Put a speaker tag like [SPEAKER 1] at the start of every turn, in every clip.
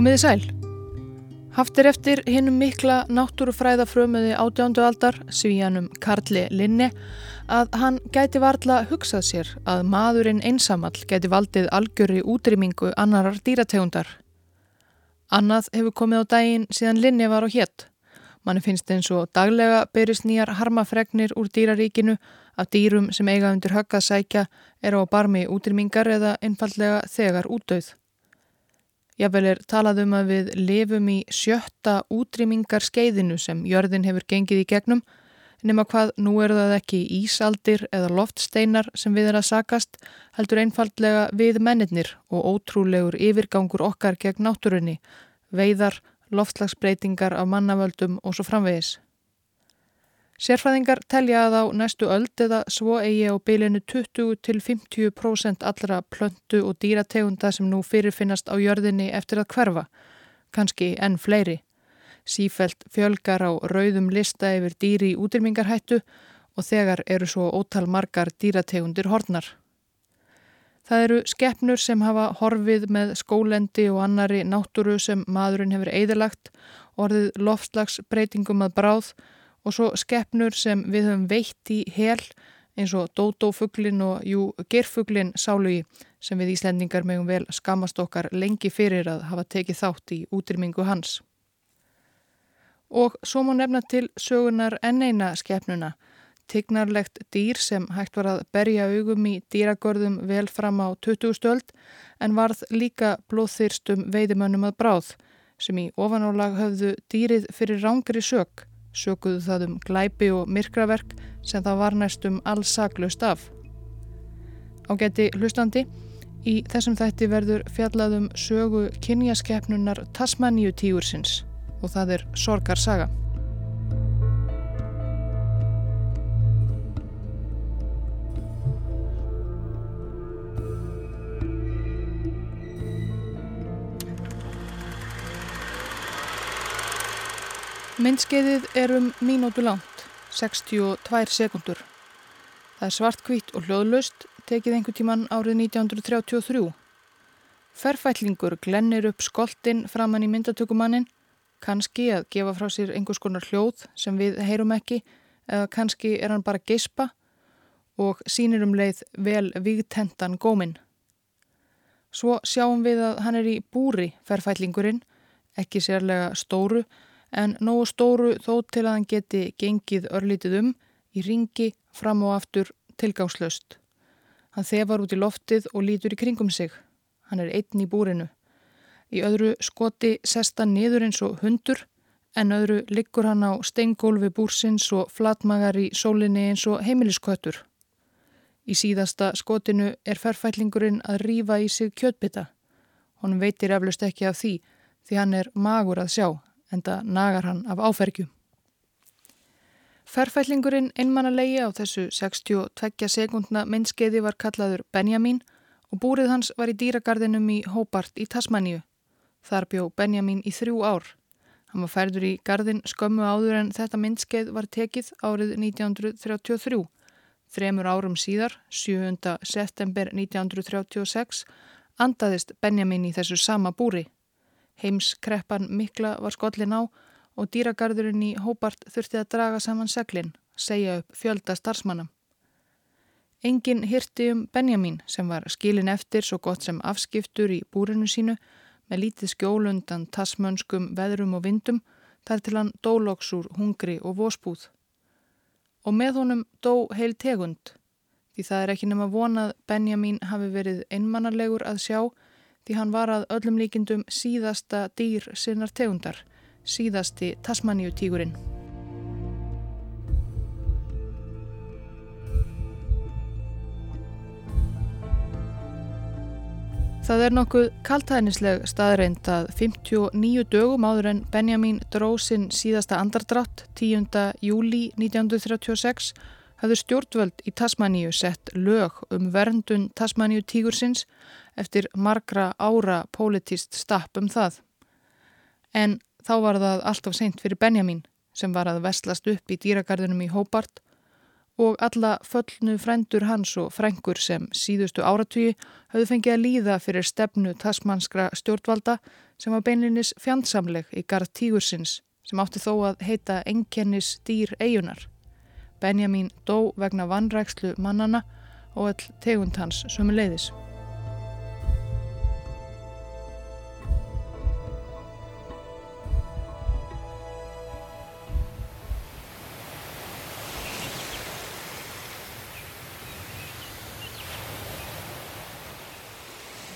[SPEAKER 1] Komiði sæl. Haftir eftir hinnum mikla náttúrufræða frömuði átjándu aldar, svíjanum Karli Linni, að hann gæti varla hugsað sér að maðurinn einsamall gæti valdið algjörri útrýmingu annarar dýrategundar. Annað hefur komið á daginn síðan Linni var á hétt. Manni finnst eins og daglega berist nýjar harmafregnir úr dýraríkinu af dýrum sem eiga undir höggað sækja er á barmi útrýmingar eða einfallega þegar útdauð. Jável er talað um að við lifum í sjötta útrýmingar skeiðinu sem jörðin hefur gengið í gegnum nema hvað nú eru það ekki ísaldir eða loftsteinar sem við er að sakast heldur einfallega við mennirnir og ótrúlegur yfirgangur okkar gegn náttúrunni, veiðar, loftslagsbreytingar af mannavöldum og svo framvegis. Sérfræðingar telja að á næstu öld eða svo eigi á bylinu 20-50% allra plöntu og dýrategunda sem nú fyrirfinnast á jörðinni eftir að hverfa, kannski enn fleiri. Sífælt fjölgar á rauðum lista yfir dýri í útrymmingarhættu og þegar eru svo ótal margar dýrategundir hornar. Það eru skeppnur sem hafa horfið með skólendi og annari náttúru sem maðurinn hefur eðilagt, orðið loftslagsbreytingum að bráð og svo skeppnur sem við höfum veitt í hel eins og dódófuglin og jú gerfuglin sálugi sem við Íslendingar megum vel skamast okkar lengi fyrir að hafa tekið þátt í útrymmingu hans. Og svo má nefna til sögunar enneina skeppnuna, tignarlegt dýr sem hægt var að berja augum í dýragörðum vel fram á 20 stöld en varð líka blóðþyrstum veiðimönnum að bráð sem í ofanálag höfðu dýrið fyrir rángri sög sökuðu það um glæpi og myrkraverk sem það var næstum alls saklaust af. Á geti hlustandi, í þessum þætti verður fjallaðum sögu kynjaskeppnunar Tasmaníu tíursins og það er Sorgarsaga. Myndskeiðið er um mínútu langt, 62 sekundur. Það er svartkvít og hljóðlust, tekið einhver tíman árið 1933. Ferfællingur glennir upp skoltinn framann í myndatökumannin, kannski að gefa frá sér einhvers konar hljóð sem við heyrum ekki, eða kannski er hann bara geispa og sínir um leið vel vigtentan góminn. Svo sjáum við að hann er í búri ferfællingurinn, ekki sérlega stóru, en nógu stóru þó til að hann geti gengið örlítið um í ringi fram og aftur tilgangslöst. Hann þefar út í loftið og lítur í kringum sig. Hann er einn í búrinu. Í öðru skoti sesta niður eins og hundur en öðru liggur hann á steingólfi búrsins og flatmagar í sólinni eins og heimilisköttur. Í síðasta skotinu er ferfællingurinn að rýfa í sig kjötbytta. Honum veitir eflust ekki af því því hann er magur að sjá en það nagar hann af áfergju. Ferfællingurinn einmannalegi á þessu 62 sekundna myndskeiði var kallaður Benjamin og búrið hans var í dýragarðinum í Hobart í Tasmaníu. Þar bjó Benjamin í þrjú ár. Hann var færður í gardin skömmu áður en þetta myndskeið var tekið árið 1933. Þremur árum síðar, 7. september 1936, andaðist Benjamin í þessu sama búri. Heimskreppan mikla var skollin á og dýragarðurinn í Hóbart þurfti að draga saman seglinn, segja upp fjölda starfsmanna. Engin hirti um Benjamin sem var skilin eftir svo gott sem afskiptur í búrinu sínu með lítið skjólundan tasmönskum veðrum og vindum þar til hann dólóks úr hungri og vósbúð. Og með honum dó heil tegund því það er ekki nema vonað Benjamin hafi verið einmannalegur að sjá því hann var að öllum líkindum síðasta dýr sinnar tegundar, síðasti Tasmaníu tígurinn. Það er nokkuð kaltæðnisleg staðreind að 59 dögum áður en Benjamin dróðsinn síðasta andardrátt 10. júli 1936 hafðu stjórnvöld í Tasmaníu sett lög um verndun Tasmaníu tígursins eftir margra ára politist stapp um það. En þá var það alltaf seint fyrir Benjamin sem var að vestlast upp í dýragarðunum í Hóbart og alla föllnu frændur hans og frængur sem síðustu áratugi hafðu fengið að líða fyrir stefnu tasmanskra stjórnvalda sem var beinlinis fjandsamleg í gard tígursins sem átti þó að heita engkennis dýr eigunar. Benjamin dó vegna vannrækslu mannana og all tegund hans sömu leiðis.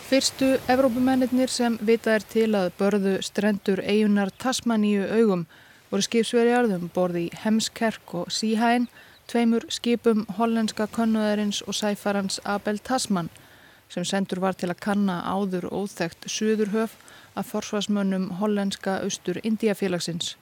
[SPEAKER 1] Fyrstu Evrópumennir sem vitað er til að börðu strendur eigunar Tasmaníu augum voru skipsverjarðum borði Hemskerk og Síhæn, tveimur skipum hollenska konnuðarins og sæfarans Abel Tasman sem sendur var til að kanna áður óþægt suðurhöf að forsvarsmönnum hollenska austur Indiafélagsins.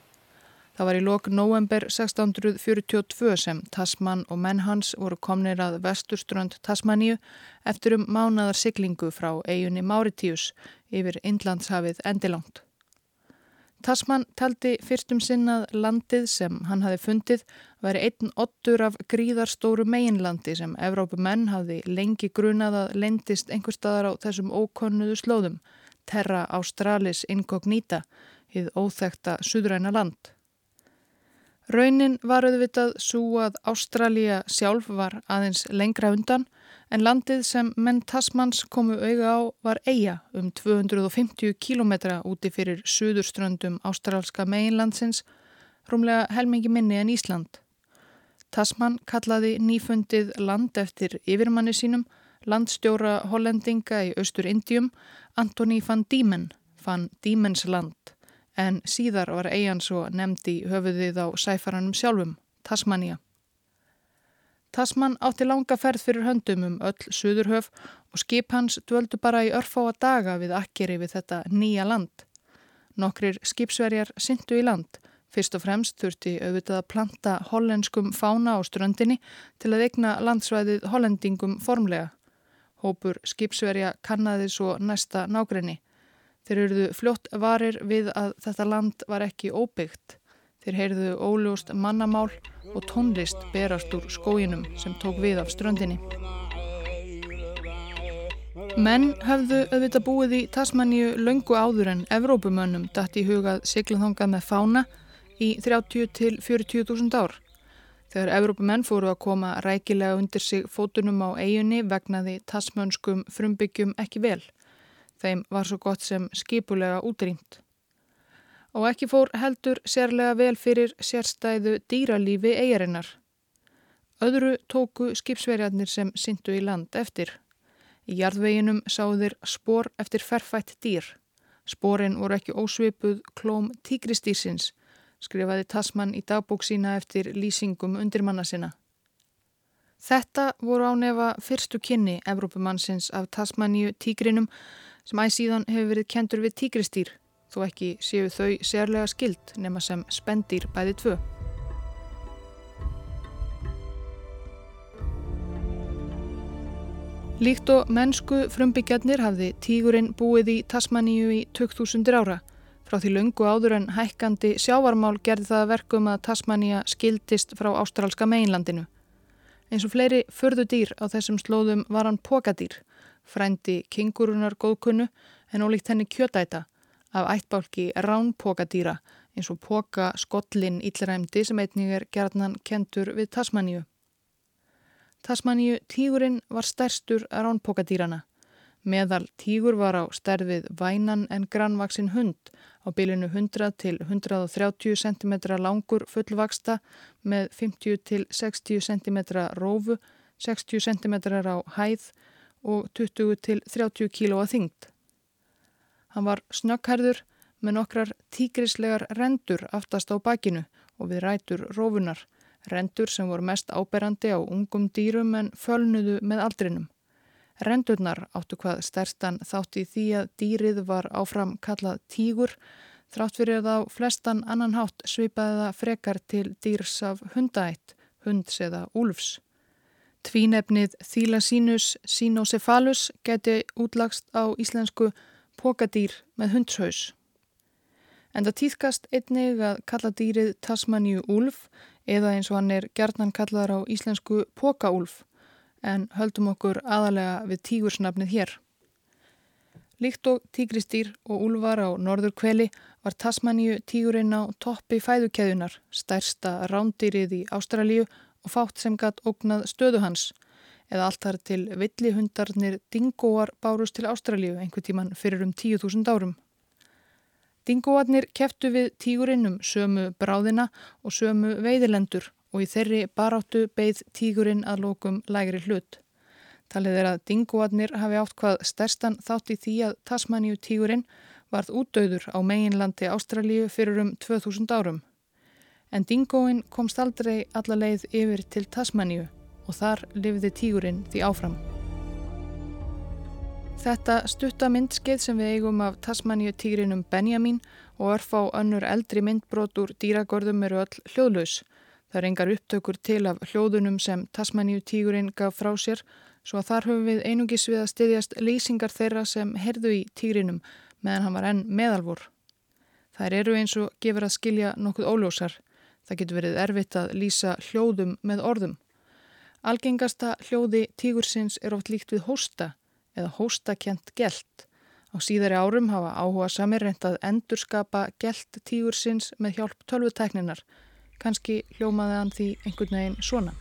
[SPEAKER 1] Það var í lok november 1642 sem Tasman og menn hans voru komnir að vesturströnd Tasmaníu eftir um mánadar siglingu frá eiginni Máritíus yfir Indlandshafið endilangt. Tasman taldi fyrstum sinnað landið sem hann hafi fundið væri einn ottur af gríðarstóru meginlandi sem Evrópumenn hafi lengi grunað að lendist einhver staðar á þessum ókonnuðu slóðum, Terra Australis Incognita, hið óþekta suðræna land. Raunin var auðvitað svo að Ástralja sjálf var aðeins lengra undan en landið sem menn Tasmans komu auga á var eiga um 250 kílometra úti fyrir suðurströndum ástralska meginlandsins, rúmlega helmingi minni en Ísland. Tasman kallaði nýfundið land eftir yfirmanni sínum, landstjóra hollendinga í Östur Indium, Antoni van Diemen, van Diemens land en síðar var eigin svo nefnd í höfuðið á sæfaranum sjálfum, Tasmania. Tasman átti langa ferð fyrir höndum um öll suðurhöf og skip hans dvöldu bara í örfáa daga við akkeri við þetta nýja land. Nokkrir skipsverjar syndu í land. Fyrst og fremst þurfti auðvitað að planta hollenskum fána á ströndinni til að egna landsvæðið hollendingum formlega. Hópur skipsverja kannaði svo næsta nágrinni. Þeir eruðu fljótt varir við að þetta land var ekki óbyggt. Þeir heyrðu óljóst mannamál og tónlist berast úr skóginum sem tók við af ströndinni. Menn höfðu auðvitað búið í Tasmaníu löngu áður en Evrópumönnum dætt í hugað siglaþongað með fána í 30 til 40.000 ár. Þegar Evrópumenn fóru að koma rækilega undir sig fótunum á eiginni vegnaði tasmönskum frumbyggjum ekki vel. Þeim var svo gott sem skipulega útrýmt. Og ekki fór heldur sérlega vel fyrir sérstæðu dýralífi eigarinnar. Öðru tóku skipsverjarnir sem syndu í land eftir. Í jarðveginum sáðir spór eftir ferfætt dýr. Spórin voru ekki ósvipuð klóm tíkristýrsins, skrifaði Tasman í dagbók sína eftir lýsingum undirmanna sinna. Þetta voru á nefa fyrstu kynni Evrópumannsins af Tasmaníu tígrinum sem æsíðan hefur verið kentur við tíkristýr þó ekki séu þau sérlega skild nema sem spendir bæði tvö. Líkt og mennsku frumbyggjarnir hafði tígurinn búið í Tasmaníu í 2000 ára. Frá því lungu áður en hækkandi sjávarmál gerði það verkum að Tasmaníu skildist frá ástrálska meginlandinu. Eins og fleiri förðu dýr á þessum slóðum var hann pokadýr frændi kingurunar góðkunnu en ólíkt henni kjötæta af ættbálki ránpokadýra eins og poka skollin íllræmdi sem einnig er gerðnan kentur við Tasmaníu. Tasmaníu tígurinn var stærstur ránpokadýrana. Meðal tígur var á stærfið vænan en grannvaksin hund á bylinu 100 til 130 cm langur fullvaksta með 50 til 60 cm rófu, 60 cm á hæð og 20 til 30 kílóa þyngd. Hann var snöggherður með nokkrar tígrislegar rendur aftast á bakinu og við rætur rófunar, rendur sem voru mest áberandi á ungum dýrum en fölnuðu með aldrinum. Rendurnar áttu hvað stærstan þátt í því að dýrið var áfram kallað tígur, þrátt fyrir að á flestan annan hátt svipaði það frekar til dýrs af hundaætt, hunds eða úlfs. Tvínefnið Thylacynus cynocephalus geti útlagst á íslensku pokadýr með hundshaus. En það týðkast einnig að kalla dýrið Tasmaníu úlf eða eins og hann er gerðnan kallar á íslensku Pókaúlf en höldum okkur aðalega við tígursnafnið hér. Líkt og tígristýr og úlvar á norður kveli var Tasmaníu tígurinn á toppi fæðukeðunar, stærsta rándýrið í Ástralíu og fátt sem gatt ógnað stöðu hans eða allt þar til villihundarnir dingóar bárust til Ástralíu einhver tíman fyrir um 10.000 árum. Dingóarnir keftu við tígurinn um sömu bráðina og sömu veiðilendur og í þeirri baráttu beigð tígurinn að lókum lægri hlut. Talið er að dingóarnir hafi átt hvað stærstan þátt í því að Tasmaníu tígurinn varð útdauður á meginlandi Ástralíu fyrir um 2000 árum en dingóin komst aldrei alla leið yfir til Tasmaníu og þar lifði tígurinn því áfram. Þetta stutta myndskeið sem við eigum af Tasmaníu tígrinum Benjamin og örf á önnur eldri myndbrot úr dýragörðum eru öll hljóðlaus. Það er engar upptökur til af hljóðunum sem Tasmaníu tígurinn gaf frá sér svo að þar höfum við einungis við að styðjast lýsingar þeirra sem herðu í tígrinum meðan hann var enn meðalvor. Það eru eins og gefur að skilja nokkuð óljósar. Það getur verið erfitt að lýsa hljóðum með orðum. Algengasta hljóði tígursins er oft líkt við hósta eða hóstakjent gelt. Á síðari árum hafa áhuga samir reyndað endurskapa gelt tígursins með hjálp tölvutekninar. Kanski hljómaði hann því einhvern veginn svona.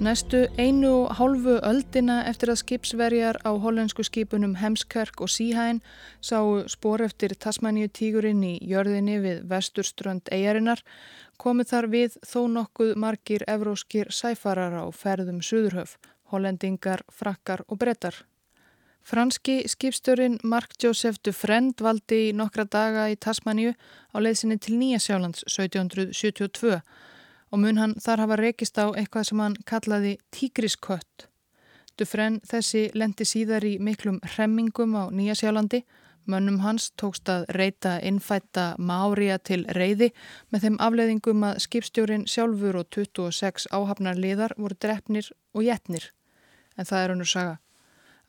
[SPEAKER 1] Næstu einu og hálfu öldina eftir að skipsverjar á hollensku skipunum Hemskerk og Síhæn sáu spór eftir Tasmaníu tígurinn í jörðinni við vesturströnd eigarinnar komið þar við þó nokkuð margir evróskir sæfarar á ferðum Suðurhöf, hollendingar, frakkar og brettar. Franski skipstjórin Mark Joseph Dufresne valdi í nokkra daga í Tasmaníu á leiðsinni til Nýjasjálands 1772 og mun hann þar hafa rekist á eitthvað sem hann kallaði tígriskött. Dufren þessi lendi síðar í miklum hremmingum á Nýjasjálandi. Mönnum hans tókst að reyta innfætta Mária til reyði með þeim afleðingum að skipstjórin sjálfur og 26 áhafnar liðar voru drefnir og jætnir. En það er húnur saga.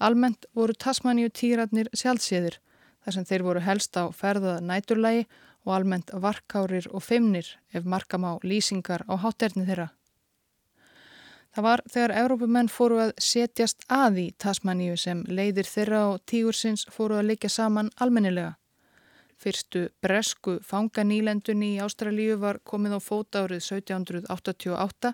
[SPEAKER 1] Almennt voru Tasmaníu tígratnir sjálfséðir þar sem þeir voru helst á ferðað næturlægi og almennt varkárir og feimnir ef markam á lýsingar á hátterni þeirra. Það var þegar Európumenn fóru að setjast að í Tasmaníu sem leiðir þeirra og tígursins fóru að leikja saman almennilega. Fyrstu bresku fanganýlendunni í Ástralíu var komið á fóta árið 1788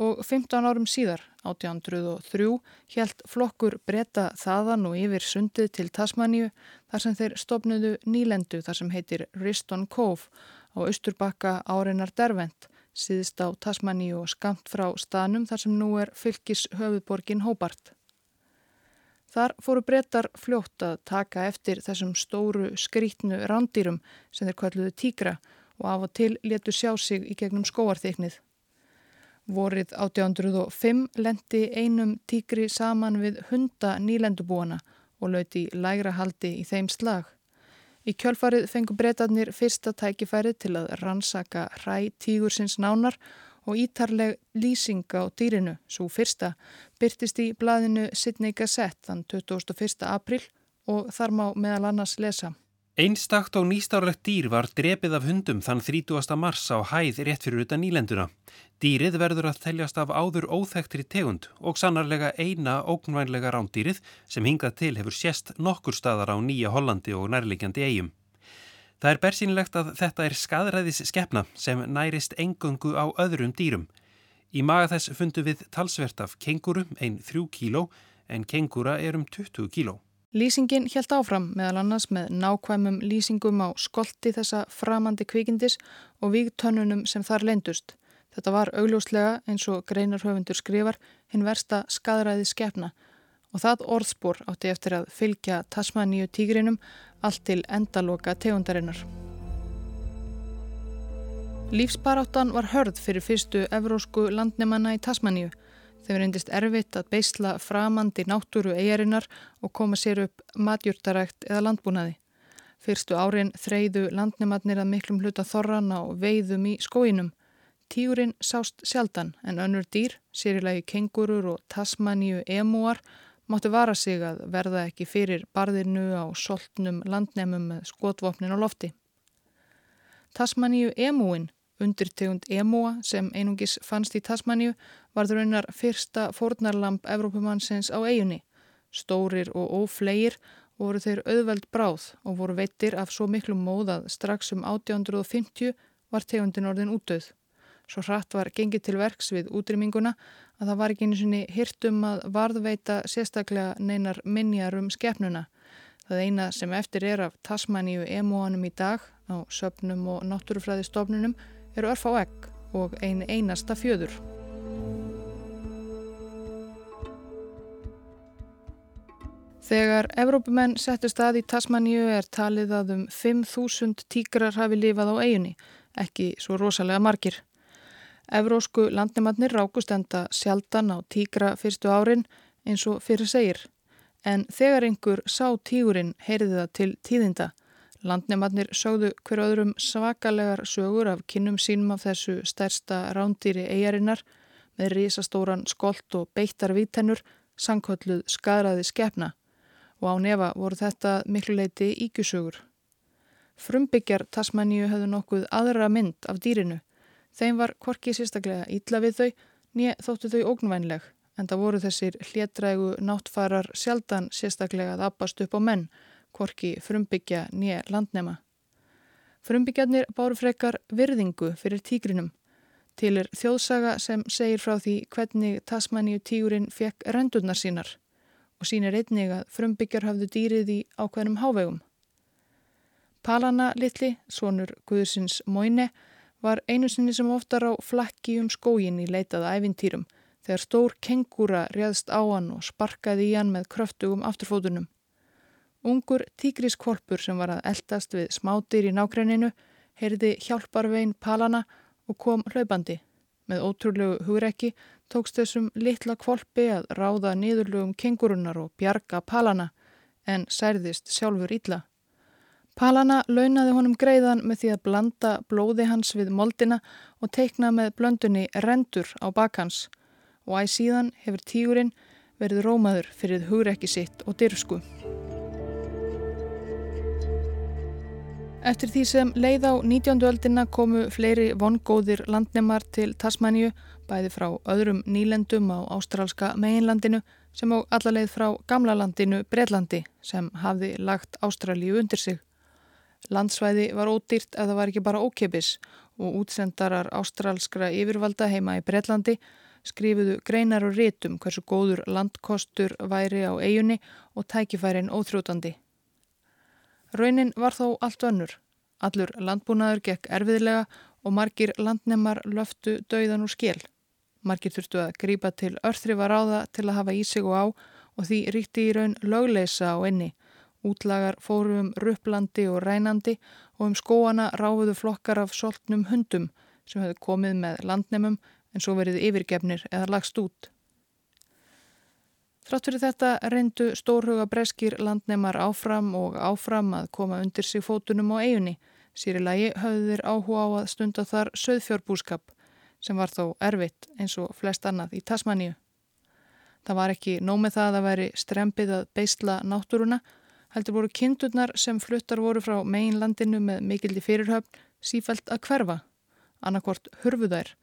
[SPEAKER 1] og 15 árum síðar, 1803, helt flokkur breyta þaðan og yfir sundið til Tasmaníu þar sem þeir stopnuðu nýlendu þar sem heitir Riston Cove á austurbakka áreinar dervent, síðist á Tasmaníu og skamt frá stanum þar sem nú er fylgis höfuborgin Hobart. Þar fóru breytar fljótt að taka eftir þessum stóru skrítnu rándýrum sem þeir kvalluðu tíkra og af og til letu sjá sig í gegnum skóarþyknið. Vorið 1805 lendi einum tíkri saman við hunda nýlendubúana og lauti lægra haldi í þeim slag. Í kjölfarið fengu breytarnir fyrsta tækifærið til að rannsaka hræ tígursins nánar og ítarleg lýsing á dýrinu, svo fyrsta, byrtist í blaðinu Sydney Gazette þann 21. april og þar má meðal annars lesa.
[SPEAKER 2] Einstakt og nýstárlegt dýr var drepið af hundum þann 30. mars á hæð rétt fyrir utan nýlenduna. Dýrið verður að teljast af áður óþægtri tegund og sannarlega eina ógnvænlega rándýrið sem hingað til hefur sést nokkur staðar á Nýja Hollandi og nærlegjandi eigum. Það er bersýnilegt að þetta er skadræðis skefna sem nærist engungu á öðrum dýrum. Í maga þess fundu við talsvert af kenguru, einn þrjú kíló, en kengura er um 20 kíló.
[SPEAKER 1] Lýsingin helt áfram meðal annars með nákvæmum lýsingum á skolti þessa framandi kvikindis og vígtönnunum sem þar leindust. Þetta var augljóslega eins og greinarhöfundur skrifar hinn versta skadræði skefna og það orðspor átti eftir að fylgja Tasmaníu tígrinum allt til endaloka tegundarinnar. Lífsbaráttan var hörð fyrir fyrstu evrósku landnemanna í Tasmaníu Þeim reyndist erfitt að beisla framandi náttúru eigarinnar og koma sér upp matjúrtarækt eða landbúnaði. Fyrstu árin þreyðu landnematnir að miklum hluta þorrana og veiðum í skóinum. Tíurinn sást sjaldan en önnur dýr, sérilegi kengurur og tasmaníu emúar, máttu vara sig að verða ekki fyrir barðinu á soltnum landnemum með skotvopnin á lofti. Tasmaníu emúin, undirtegund emúa sem einungis fannst í Tasmaníu, var þraunar fyrsta fórnarlamp Evrópumannsins á eigunni. Stórir og óflegir voru þeir auðveld bráð og voru veittir af svo miklu móðað strax um 1850 var tegundin orðin útdauð. Svo hratt var gengið til verks við útrymminguna að það var ekki einu sinni hirtum að varðveita sérstaklega neinar minjar um skefnuna. Það eina sem eftir er af Tasmaníu emóanum í dag á söpnum og náttúrufræðistofnunum eru örf á egg og ein einasta fjöður. Þegar Evrópumenn settu stað í Tasmaníu er talið að um 5.000 tíkrar hafi lifað á eiginni, ekki svo rosalega margir. Evrósku landnemannir rákust enda sjaldan á tíkra fyrstu árin eins og fyrir segir. En þegar einhver sá tígurinn heyrði það til tíðinda. Landnemannir sögðu hver öðrum svakalegar sögur af kinnum sínum af þessu stærsta rándýri eigarinnar með risastóran skolt og beittar vítennur, sankölluð skaraði skefna og á nefa voru þetta miklu leiti íkjusögur. Frumbyggjar Tasmaníu höfðu nokkuð aðra mynd af dýrinu. Þeim var korki sérstaklega ítla við þau, nýja þóttu þau ógnvænleg, en það voru þessir hlétrægu náttfarar sjaldan sérstaklega að appast upp á menn, korki frumbyggja nýja landnema. Frumbyggjarnir báru frekar virðingu fyrir tígrinum. Til er þjóðsaga sem segir frá því hvernig Tasmaníu tígurinn fekk rendurnar sínar og sínir einnig að frumbyggjar hafðu dýrið í ákveðnum hávegum. Palana litli, sonur Guðursins Móine, var einu sinni sem oftar á flakki um skógin í leitaða æfintýrum þegar stór kengúra réðst á hann og sparkaði í hann með kröftugum afturfótunum. Ungur tígrískvolpur sem var að eldast við smátir í nákrenninu heyrði hjálparvegin Palana og kom hlaupandi. Með ótrúlegu hugrekki tókst þessum litla kvolpi að ráða niðurlugum kengurunar og bjarga Palana en særðist sjálfur ítla. Palana launaði honum greiðan með því að blanda blóði hans við moldina og teikna með blöndunni rendur á bakhans og æg síðan hefur tígurinn verið rómaður fyrir hugrekki sitt og dyrfsku. Eftir því sem leið á 19. öldina komu fleiri vongóðir landnemar til Tasmaníu, bæði frá öðrum nýlendum á ástrálska meginlandinu sem á allarleið frá gamla landinu Breitlandi sem hafði lagt Ástrálíu undir sig. Landsvæði var ódýrt eða var ekki bara ókipis og útsendarar ástrálskra yfirvalda heima í Breitlandi skrifuðu greinar og rétum hversu góður landkostur væri á eigunni og tækifærin óþrjótandi. Raunin var þó allt önnur. Allur landbúnaður gekk erfiðlega og margir landnemar löftu dauðan úr skil. Margir þurftu að grípa til örþrifa ráða til að hafa í sig og á og því ríkti í raun lögleisa á enni. Útlagar fóru um rupplandi og rænandi og um skóana ráfuðu flokkar af soltnum hundum sem hefðu komið með landnemum en svo verið yfirgefnir eða lagst út. Þrátt fyrir þetta reyndu stórhuga breskir landnemar áfram og áfram að koma undir sig fótunum á eigunni. Sýrilagi höfður áhuga á að stunda þar söðfjörbúskap sem var þó erfitt eins og flest annað í Tasmaníu. Það var ekki nómið það að veri strempið að beisla náttúruna, heldur voru kindurnar sem fluttar voru frá meginlandinu með mikildi fyrirhöfn sífælt að hverfa, annarkort hurfuðær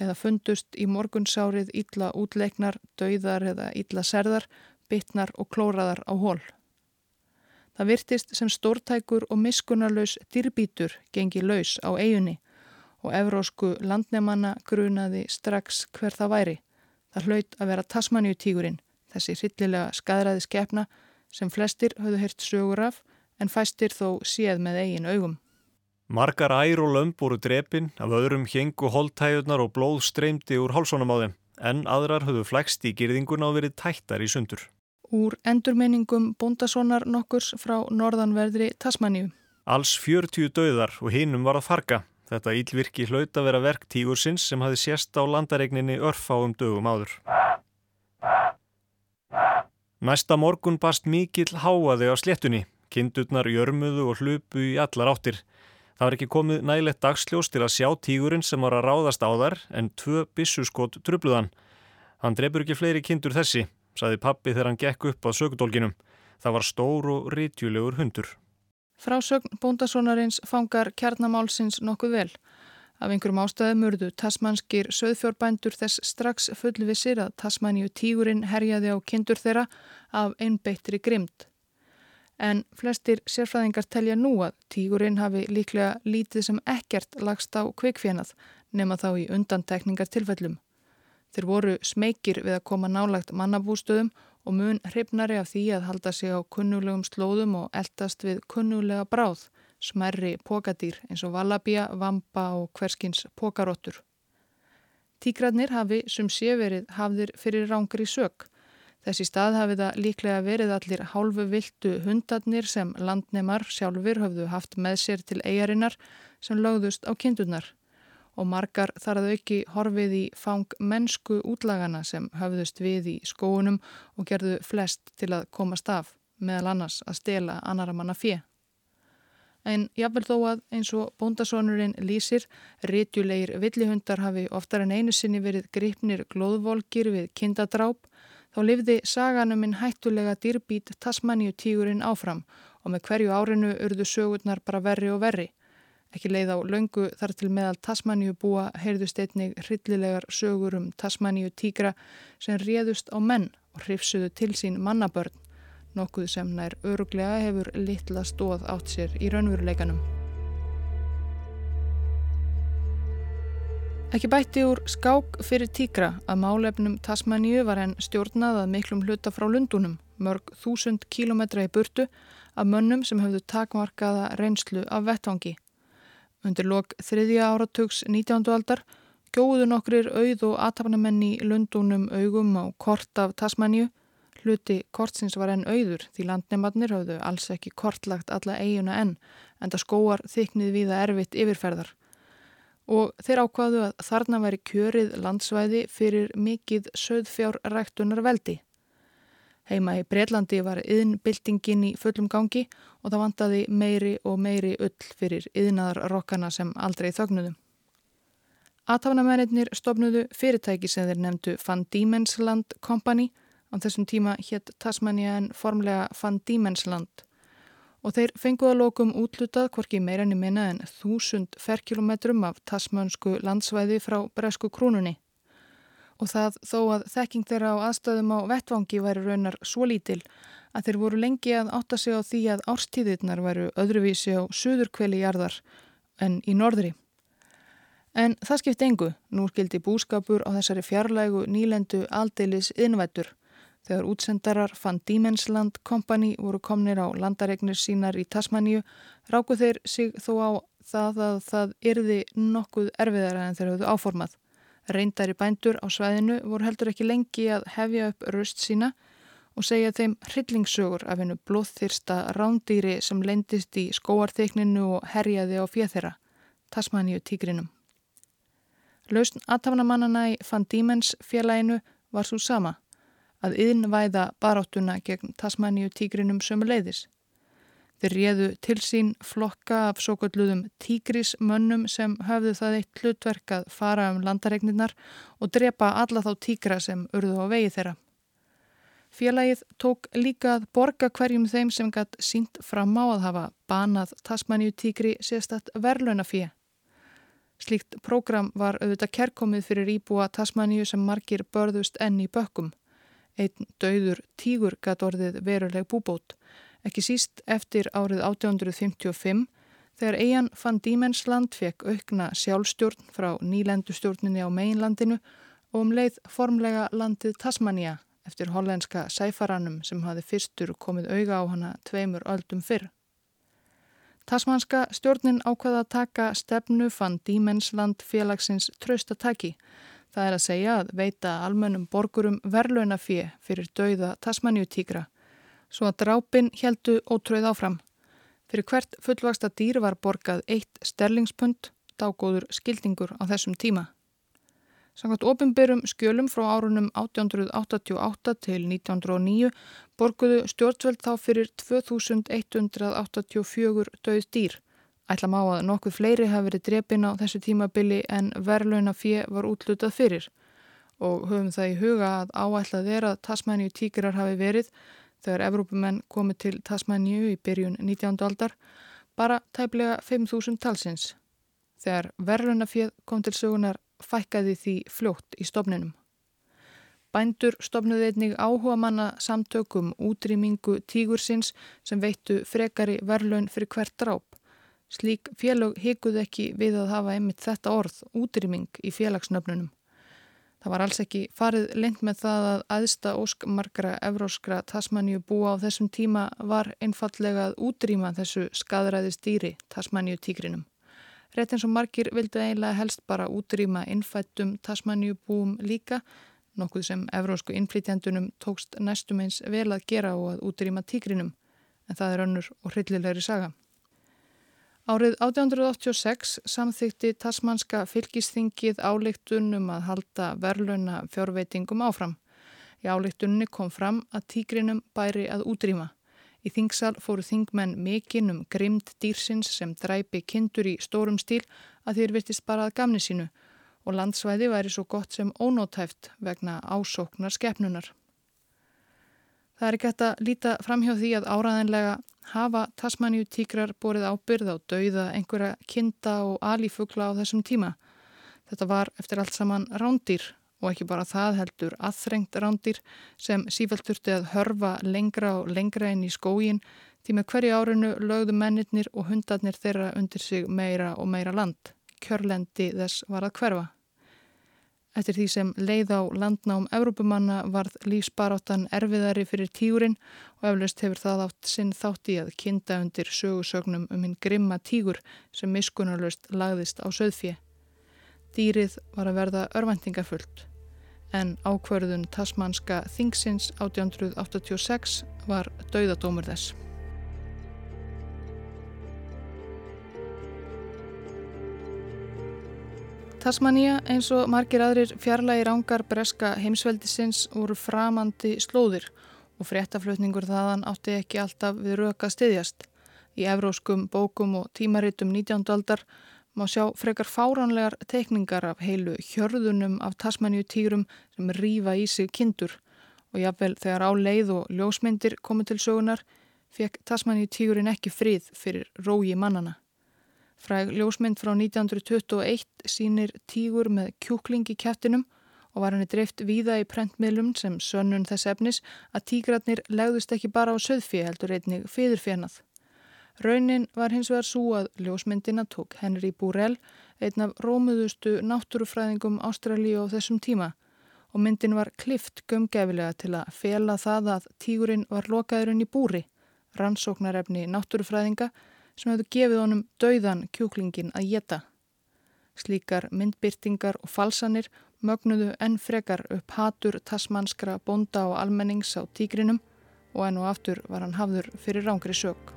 [SPEAKER 1] eða fundust í morgunsárið ítla útleiknar, dauðar eða ítla serðar, bitnar og klóraðar á hól. Það virtist sem stórtækur og miskunarlaus dýrbítur gengi laus á eigunni og evrósku landnemanna grunaði strax hver það væri. Það hlaut að vera Tasmaníutígurinn, þessi hryllilega skadræði skefna sem flestir höfðu hirt sögur af en fæstir þó séð með eigin augum.
[SPEAKER 3] Margar ær og lömp voru drepin, af öðrum hengu holdtæjurnar og blóð streymdi úr hálsónum á þeim, en aðrar höfðu flækst í girðinguna og verið tættar í sundur.
[SPEAKER 1] Úr endurmeiningum bondasónar nokkurs frá norðanverðri Tasmaníu.
[SPEAKER 3] Alls 40 döðar og hinnum var að farga. Þetta ílvirki hlaut að vera verk tígursins sem hafi sérst á landaregninni örfáum dögum áður. Næsta morgun bast mikill háaði á sléttunni. Kindurnar jörmuðu og hlupu í allar áttir. Það var ekki komið nægilegt dagsljós til að sjá tígurinn sem var að ráðast á þar en tvö bissuskot trubluðan. Hann drefur ekki fleiri kindur þessi. saði pappi þegar hann gekk upp að sökudólginum. Það var stór og rítjulegur hundur.
[SPEAKER 1] Frásögn bóndasónarins fangar kjarnamálsins nokkuð vel. Af einhverjum ástæðum urðu tasmanskir söðfjórbændur þess strax fullvisir að tasmaníu tígurinn herjaði á kindur þeirra af einbeittri grimd. En flestir sérfræðingar telja nú að tígurinn hafi líklega lítið sem ekkert lagst á kvikfjenað nema þá í undantekningartilfellum. Þeir voru smekir við að koma nálagt mannabústöðum og mun hrifnari af því að halda sig á kunnulegum slóðum og eldast við kunnulega bráð, smerri pokadýr eins og valabía, vampa og hverskins pokaróttur. Tíkradnir hafi sem sé verið hafðir fyrir rángar í sög. Þessi stað hafi það líklega verið allir hálfu viltu hundarnir sem landnemar sjálfur hafðu haft með sér til eigarinnar sem lögðust á kindurnar og margar þar að auki horfið í fang mennsku útlagana sem höfðust við í skóunum og gerðu flest til að komast af, meðal annars að stela annara manna fjö. En jáfnvel þó að eins og bóndasónurinn lýsir, rétjulegir villihundar hafi oftar en einu sinni verið gripnir glóðvolkir við kindadráp, þá lifði saganuminn hættulega dýrbít Tasmaníu tígurinn áfram og með hverju árinu urðu sögurnar bara verri og verri. Ekki leið á laungu þar til meðal Tasmaníu búa heyrðust einnig hryllilegar sögur um Tasmaníu tígra sem réðust á menn og hrifsuðu til sín mannabörn, nokkuð sem nær öruglega hefur litla stóð átt sér í raunveruleikanum. Ekki bætti úr skák fyrir tígra að málefnum Tasmaníu var henn stjórnað að miklum hluta frá Lundunum, mörg þúsund kílometra í burtu af mönnum sem höfðu takmarkaða reynslu af vettvangi. Undir lok þriðja áratugs 19. aldar gjóðu nokkrir auð og aðtapnamenn í Lundunum augum á kort af Tasmaníu. Hluti kortsins var enn auður því landnefnarnir hafðu alls ekki kortlagt alla eiguna enn en það skóar þyknið viða erfitt yfirferðar. Og þeir ákvaðu að þarna væri kjörið landsvæði fyrir mikið söðfjárræktunar veldi. Heima í Breitlandi var yðnbildingin í fullum gangi og það vantaði meiri og meiri ull fyrir yðnaðarrokkana sem aldrei þögnuðu. Atafnamennir stopnudu fyrirtæki sem þeir nefndu Van Diemensland Company. Á þessum tíma hétt Tasmania en formlega Van Diemensland og þeir fenguða lókum útlutað hvorki meira niður en þúsund ferkilometrum af tasmönsku landsvæði frá Bresku krúnunni og það þó að þekking þeirra á aðstöðum á vettvangi væri raunar svo lítil að þeir voru lengi að átta sig á því að árstíðirnar væru öðruvísi á söðurkveli jarðar en í norðri. En það skipti engu, nú skildi búskapur á þessari fjarlægu nýlendu aldeilis innvættur. Þegar útsendarar fann Dímensland Company voru komnir á landaregnir sínar í Tasmaníu, ráku þeir sig þó á það að það yrði nokkuð erfiðara en þeir höfðu áformað. Reyndari bændur á svæðinu voru heldur ekki lengi að hefja upp röst sína og segja þeim hryllingssögur af hennu blóðþyrsta rándýri sem lendist í skóarþekninu og herjaði á fjöþera, Tasmaníu tígrinum. Lausn aðtafnamannana í Van Diemen's félaginu var svo sama, að yðnvæða baráttuna gegn Tasmaníu tígrinum sömu leiðis. Þeir réðu til sín flokka af svo kalluðum tígrismönnum sem höfðu það eitt hlutverk að fara um landaregninnar og drepa alla þá tígra sem urðu á vegi þeirra. Félagið tók líka að borga hverjum þeim sem gætt sínt fram á að hafa banað Tasmaníu tígri sérstatt verðlunafíja. Slíkt prógram var auðvitað kerkomið fyrir íbúa Tasmaníu sem margir börðust enn í bökkum. Einn döður tígur gætt orðið veruleg búbót ekki síst eftir árið 1855 þegar Eian van Diemensland fekk aukna sjálfstjórn frá nýlendustjórninni á meginlandinu og um leið formlega landið Tasmania eftir hollenska sæfaranum sem hafi fyrstur komið auga á hana tveimur öldum fyrr. Tasmanska stjórnin ákvaða að taka stefnu van Diemensland félagsins traustataki. Það er að segja að veita almennum borgurum verlaunafið fyrir dauða Tasmaníutíkra svo að drápin heldu ótröð áfram. Fyrir hvert fullvaksta dýr var borgað eitt sterlingspund, dágóður skildingur á þessum tíma. Sannkvæmt ofinbyrjum skjölum frá árunum 1888 til 1909 borguðu stjórnveld þá fyrir 2184 döð dýr. Ætla má að nokkuð fleiri hafi verið drepin á þessu tímabili en verðlauna fjö var útlutað fyrir og höfum það í huga að áætlað er að Tasmaníu tíkrar hafi verið þegar Evrópumenn komið til Tasmaníu í byrjun 19. aldar bara tæplega 5.000 talsins. Þegar verðlunafjöð kom til sögunar fækkaði því fljótt í stofninum. Bændur stopnuði einnig áhuga manna samtökum útrýmingu tígursins sem veittu frekari verðlun fyrir hvert dráp. Slík félög hikuð ekki við að hafa einmitt þetta orð, útrýming, í félagsnöfnunum. Það var alls ekki farið lengt með það að aðsta óskmarkra evróskra Tasmaníu búa á þessum tíma var einfallega að útrýma þessu skadræði stýri Tasmaníu tígrinum. Rétt eins og margir vildu eiginlega helst bara útrýma innfættum Tasmaníu búum líka, nokkuð sem evrósku innflytjandunum tókst næstum eins vel að gera og að útrýma tígrinum, en það er önnur og hryllilegri saga. Árið 1886 samþykti tasmanska fylgisþingið álíktunum að halda verðluna fjárveitingum áfram. Í álíktunni kom fram að tígrinum bæri að útrýma. Í þingsal fóru þingmenn mikinn um grimd dýrsins sem dræpi kindur í stórum stíl að þér virtist bara að gamni sínu og landsvæði væri svo gott sem ónótæft vegna ásóknar skepnunar. Það er ekki hægt að líta fram hjá því að áraðanlega hafa Tasmaníu tíkrar borið ábyrð á dauða einhverja kinda og alífugla á þessum tíma. Þetta var eftir allt saman rándýr og ekki bara það heldur aðþrengt rándýr sem sífælt þurfti að hörfa lengra og lengra inn í skógin því með hverju árinu lögðu mennirnir og hundarnir þeirra undir sig meira og meira land. Kjörlendi þess var að hverfa. Eftir því sem leið á landnám Evrópumanna varð lífsbaráttan erfiðari fyrir tígurinn og eflaust hefur það átt sinn þátt í að kinda undir sögusögnum um hinn grimma tígur sem miskunarlöst lagðist á söðfje. Dýrið var að verða örvendingafullt en ákverðun tasmanska Þingsins 1886 var dauðadómur þess. Tasmania eins og margir aðrir fjarlægi rángar breska heimsveldisins voru framandi slóðir og fréttaflutningur þaðan átti ekki alltaf við röka stiðjast. Í evróskum bókum og tímaritum 19. aldar má sjá frekar fáránlegar teikningar af heilu hjörðunum af Tasmaníu týrum sem rýfa í sig kindur og jáfnvel þegar á leið og ljósmyndir komið til sögunar fekk Tasmaníu týrin ekki frið fyrir rógi mannana. Fræg ljósmynd frá 1921 sínir tígur með kjúkling í kæftinum og var henni dreift víða í prentmiðlum sem sönnun þess efnis að tígratnir legðust ekki bara á söðfí heldur einnig fyrirfjernað. Raunin var hins vegar svo að ljósmyndina tók Henry Burrell, einn af rómuðustu náttúrufræðingum Ástralíu á þessum tíma og myndin var klift gömgefilega til að fela það að tígurinn var lokaðurinn í búri, rannsóknarefni náttúrufræðinga sem hefðu gefið honum dauðan kjúklingin að geta. Slíkar myndbyrtingar og falsanir mögnuðu enn frekar upp hatur tasmanskra bonda og almennings á tígrinum og enn og aftur var hann hafður fyrir rángri sög.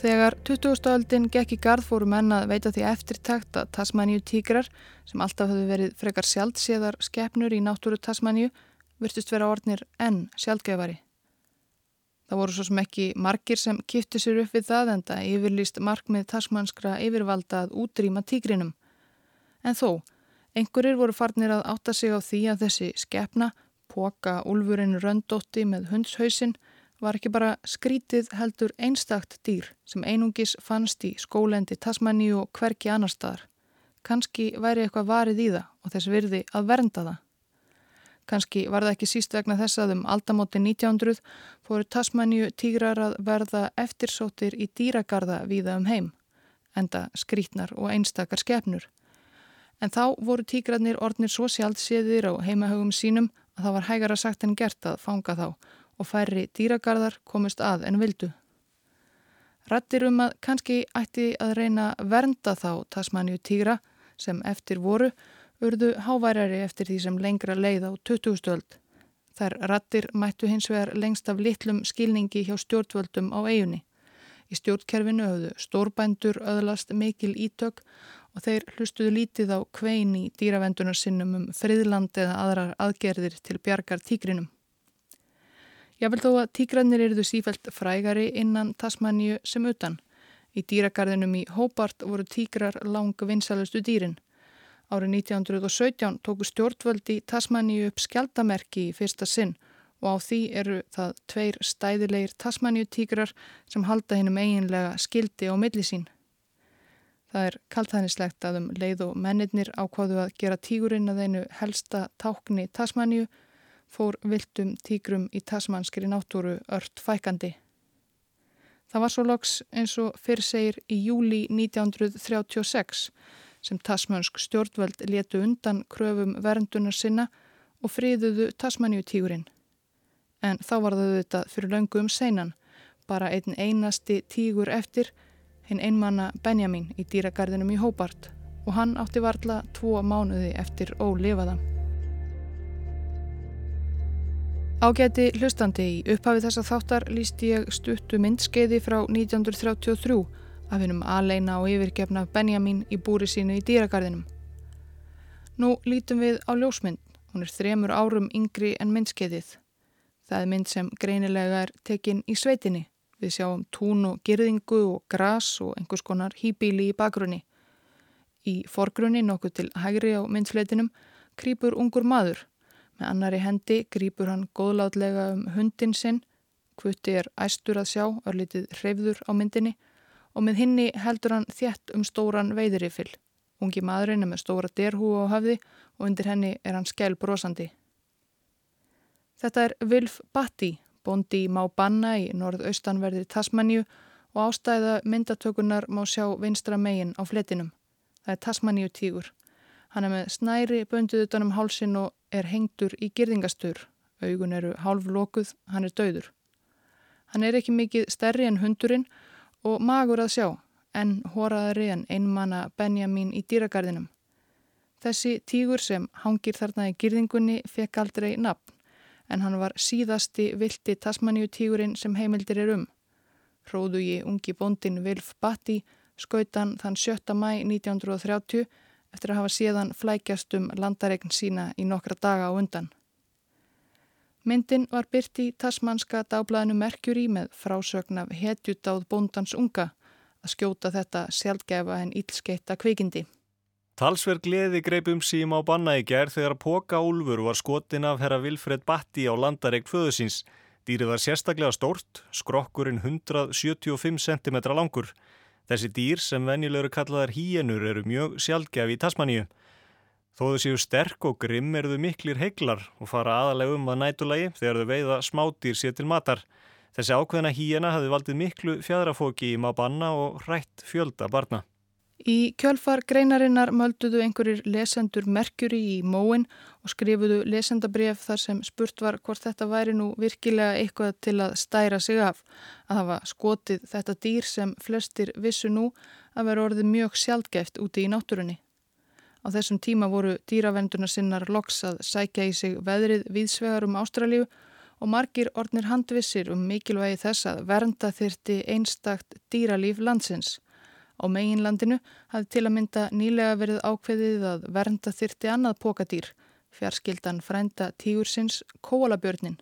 [SPEAKER 1] Þegar 20. öldin gekk í gard fóru menna að veita því eftirtækt að Tasmaníu tígrar, sem alltaf hefðu verið frekar sjálfséðar skepnur í náttúru Tasmaníu, virtust vera orðnir enn sjálfgefari. Það voru svo sem ekki margir sem kiptu sér upp við það en það yfirlýst markmið tasmanskra yfirvalda að útrýma tígrinum. En þó, einhverjir voru farnir að átta sig á því að þessi skefna, póka úlfurinn röndótti með hundshausin, var ekki bara skrítið heldur einstakt dýr sem einungis fannst í skólendi Tasmaníu og hverki annar staðar. Kanski væri eitthvað varið í það og þess virði að vernda það. Kanski var það ekki síst vegna þess að um aldamóti 1900 fóru Tasmaníu tígrar að verða eftirsóttir í dýragarða víða um heim, enda skrítnar og einstakar skefnur. En þá voru tígrarnir orðnir svo sjálfséðir á heimahögum sínum að það var hægara sagt en gert að fanga þá og færri dýragarðar komist að en vildu. Rættir um að kannski ætti að reyna vernda þá Tasmaníu tígra sem eftir voru urðu háværari eftir því sem lengra leið á 20. stöld. Þær rattir mættu hins vegar lengst af litlum skilningi hjá stjórnvöldum á eigunni. Í stjórnkerfinu höfðu stórbændur öðlast mikil ítök og þeir hlustuðu lítið á kvein í dýravendunar sinnum um friðland eða aðrar aðgerðir til bjargar tígrinum. Ég vil þó að tígrannir eruðu sífælt frægari innan Tasmaníu sem utan. Í dýragarðinum í Hóbart voru tígrar lang vinsalustu dýrin. Árið 1917 tóku stjórnvöldi Tasmaníu upp skjaldamerki í fyrsta sinn og á því eru það tveir stæðilegir Tasmaníutíkrar sem halda hennum eiginlega skildi á millisín. Það er kaltæðnislegt að um leið og mennirnir ákváðu að gera tígurinn að einu helsta tákni Tasmaníu fór viltum tígrum í tasmanskri náttúru ört fækandi. Það var svo loks eins og fyrr segir í júli 1936 sem tasmönsk stjórnvöld letu undan kröfum verndunar sinna og friðuðu tasmanjutígurinn. En þá var það þetta fyrir löngu um seinan, bara einn einasti tígur eftir, hinn einmanna Benjamin í dýragarðinum í Hóbart og hann átti varla tvo mánuði eftir ólifaða. Ágæti hlustandi í upphafi þessa þáttar líst ég stuttu myndskeiði frá 1933 af hennum aleina og yfirgefna Benjamin í búri sínu í dýragarðinum. Nú lítum við á ljósmynd. Hún er þremur árum yngri en myndskeiðið. Það er mynd sem greinilega er tekinn í sveitinni. Við sjáum tún og girðingu og gras og einhvers konar hýbíli í bakgrunni. Í forgrunni nokkuð til hægri á myndfleitinum krýpur ungur maður. Með annari hendi krýpur hann góðlátlega um hundin sinn. Kvutti er æstur að sjá, örlítið hreyfður á myndinni og með hinni heldur hann þjætt um stóran veiðrifil. Ungi maðurinn er með stóra derhú á hafði og undir henni er hann skell brosandi. Þetta er Vilf Batti, bondi í Mábanna í norðaustanverði Tasmaníu og ástæða myndatökunar má sjá vinstra megin á fletinum. Það er Tasmaníu tígur. Hann er með snæri bönduð utanum hálsin og er hengtur í girðingastur. Augun eru hálf lokuð, hann er dauður. Hann er ekki mikið stærri en hundurinn og magur að sjá, en hóraðari en einmana Benjamin í dýragarðinum. Þessi tígur sem hangir þarna í girðingunni fekk aldrei nafn, en hann var síðasti vilti Tasmaníu tígurinn sem heimildir er um. Hróðu í ungi bondin Vilf Batti skautan þann 7. mæ 1930 eftir að hafa síðan flækjast um landaregn sína í nokkra daga á undan. Myndin var byrt í tasmanska dagblæðinu Mercury með frásögn af hetjutáð bóndans unga að skjóta þetta sjálfgefa en ílskeitta kvikindi.
[SPEAKER 3] Talsverð gleði greipum sím á banna í gerð þegar Póka Úlfur var skotin af herra Vilfred Batti á landareik föðusins. Dýrið var sérstaklega stórt, skrokkurinn 175 cm langur. Þessi dýr sem venjulegur kallaðar híenur eru mjög sjálfgefi í Tasmaníu. Þó þau séu sterk og grimm eru þau miklir heiglar og fara aðalega um að nætulagi þegar þau veiða smádýr sér til matar. Þessi ákveðna híjana hafði valdið miklu fjadrafóki í maður og rætt fjölda barna.
[SPEAKER 1] Í kjölfar greinarinnar mölduðu einhverjir lesendur merkjuri í móin og skrifuðu lesendabref þar sem spurt var hvort þetta væri nú virkilega eitthvað til að stæra sig af. Að hafa skotið þetta dýr sem flestir vissu nú að vera orðið mjög sjálfgeft úti í náttúrunni. Á þessum tíma voru dýravenduna sinnar loks að sækja í sig veðrið viðsvegar um Ástralíu og margir ornir handvissir um mikilvægi þess að vernda þyrti einstakt dýralíf landsins. Á meginlandinu hafði til að mynda nýlega verið ákveðið að vernda þyrti annað pokadýr, fjarskildan frænda tígursins kóalabjörnin.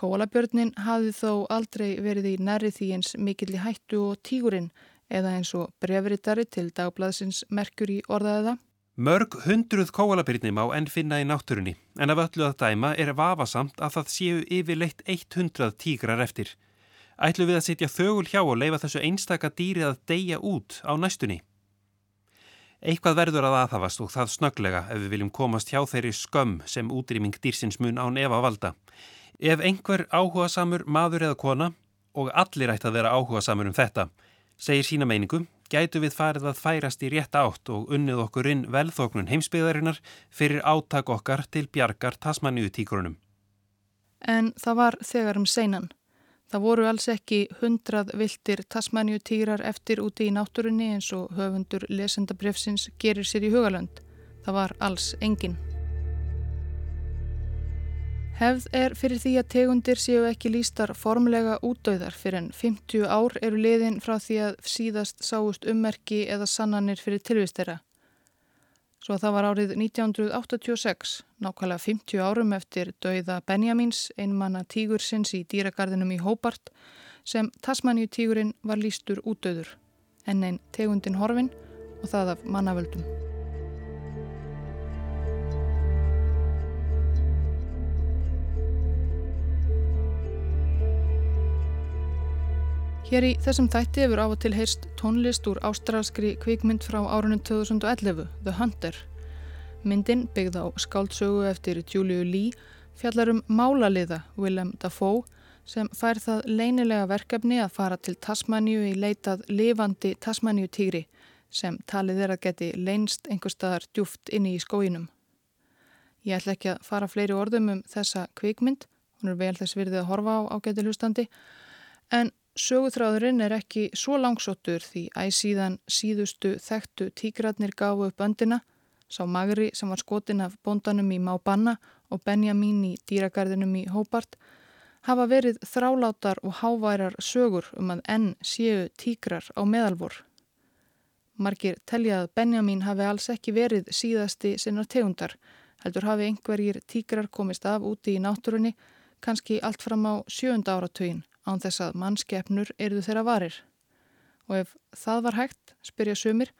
[SPEAKER 1] Kóalabjörnin hafði þó aldrei verið í nærið því eins mikill í hættu og tígurinn eða eins og brefritari til dagbladsins merkur í orðaðiða.
[SPEAKER 2] Mörg hundruð kóalabyrnum á enn finna í náttúrunni en af öllu að dæma er vafasamt að það séu yfirleitt 100 tígrar eftir. Ætlu við að setja þögul hjá og leifa þessu einstaka dýri að deyja út á næstunni. Eitthvað verður að aðhafast og það snöglega ef við viljum komast hjá þeirri skömm sem útrýming dýrsins mun án ef að valda. Ef einhver áhuga samur maður eða kona og allir ætti að vera áhuga samur um þetta segir sína meiningu, gætu við farið að færast í rétt átt og unnið okkur inn velþóknun heimsbyðarinnar fyrir áttak okkar til bjargar tasmaníutíkurunum.
[SPEAKER 1] En það var þegar um seinan. Það voru alls ekki hundrað viltir tasmaníutýrar eftir úti í náttúrunni eins og höfundur lesendabrefsins gerir sér í hugalönd. Það var alls enginn. Hefð er fyrir því að tegundir séu ekki lístar formlega útdauðar fyrir en 50 ár eru liðin frá því að síðast sáust ummerki eða sannanir fyrir tilvistera. Svo það var árið 1986, nákvæmlega 50 árum eftir dauða Benjamins, einmanna tígursins í dýragarðinum í Hóbart, sem Tasmaníu tígurinn var lístur útdauður, en einn tegundin horfin og það af mannavöldum. Hér í þessum þætti hefur af og til heyrst tónlist úr ástralskri kvikmynd frá árunum 2011, The Hunter. Myndin, byggð á skáldsögu eftir Juliu Lee, fjallar um málaliða Willem Dafoe sem fær það leynilega verkefni að fara til Tasmaníu í leitað lifandi Tasmaníu týri sem talið er að geti leynst einhver staðar djúft inni í skóinum. Ég ætla ekki að fara fleiri orðum um þessa kvikmynd, hún er vel þess virðið að horfa á ágæti hlustandi, en Söguþráðurinn er ekki svo langsóttur því æsíðan síðustu þekktu tíkratnir gafu upp öndina, sá Magri sem var skotin af bondanum í Mábanna og Benjamin í dýragarðinum í Hópart, hafa verið þrálátar og háværar sögur um að enn séu tíkrar á meðalvor. Margir telja að Benjamin hafi alls ekki verið síðasti sinnar tegundar, heldur hafi einhverjir tíkrar komist af úti í náttúrunni, kannski allt fram á sjönda áratögin án þess að mannskeppnur eruðu þeirra varir. Og ef það var hægt, spyrja sumir,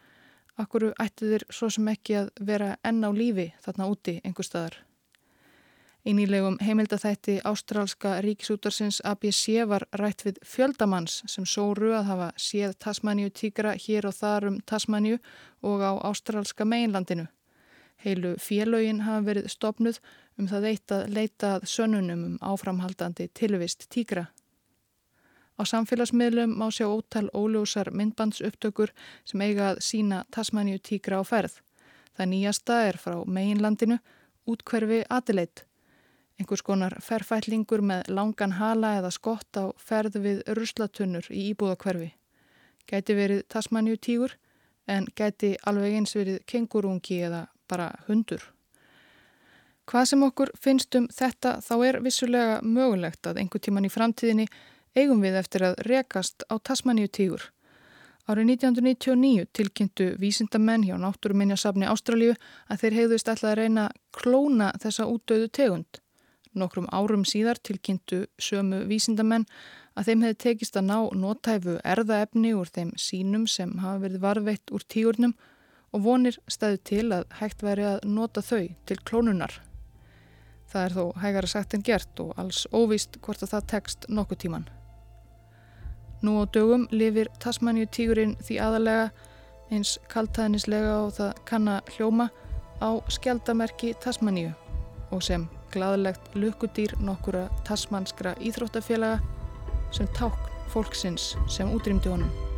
[SPEAKER 1] akkuru ætti þeir svo sem ekki að vera enn á lífi þarna úti einhver staðar. Í nýlegum heimildathætti Ástrálska ríkisútarsins ABC var rætt við fjöldamanns sem sóru að hafa séð Tasmaníu tíkra hér og þar um Tasmaníu og á Ástrálska meginlandinu. Heilu félögin hafa verið stopnuð um það eitt að leitað sönnunum um áframhaldandi tilvist tíkra. Á samfélagsmiðlum má sjá ótal óljósar myndbandsupptökur sem eiga að sína Tasmaníu tíkra á ferð. Það nýjasta er frá meginlandinu, útkverfi Adelaide. Einhvers konar ferfællingur með langan hala eða skott á ferð við ruslatunnur í íbúðakverfi. Gæti verið Tasmaníu tígur en gæti alveg eins verið kengurungi eða bara hundur. Hvað sem okkur finnst um þetta þá er vissulega mögulegt að einhver tíman í framtíðinni eigum við eftir að rekast á Tasmaníu tígur. Árið 1999 tilkynntu vísindamenn hjá náttúruminjasafni Ástralju að þeir heiðust alltaf að reyna klóna þessa útdöðu tegund. Nokkrum árum síðar tilkynntu sömu vísindamenn að þeim hefði tekist að ná nótæfu erðaefni úr þeim sínum sem hafa verið varveitt úr tígurnum og vonir stæðu til að hægt væri að nota þau til klónunar. Það er þó hægara sagt en gert og alls óvist hvort að það tekst nokkuð tíman. Nú á dögum lifir Tasmaníu tígurinn því aðalega eins kaltæðnislega og það kann að hljóma á skjaldamerki Tasmaníu og sem gladlegt lukkudýr nokkura tasmanskra íþróttafélaga sem tákn fólksins sem útrýmdi honum.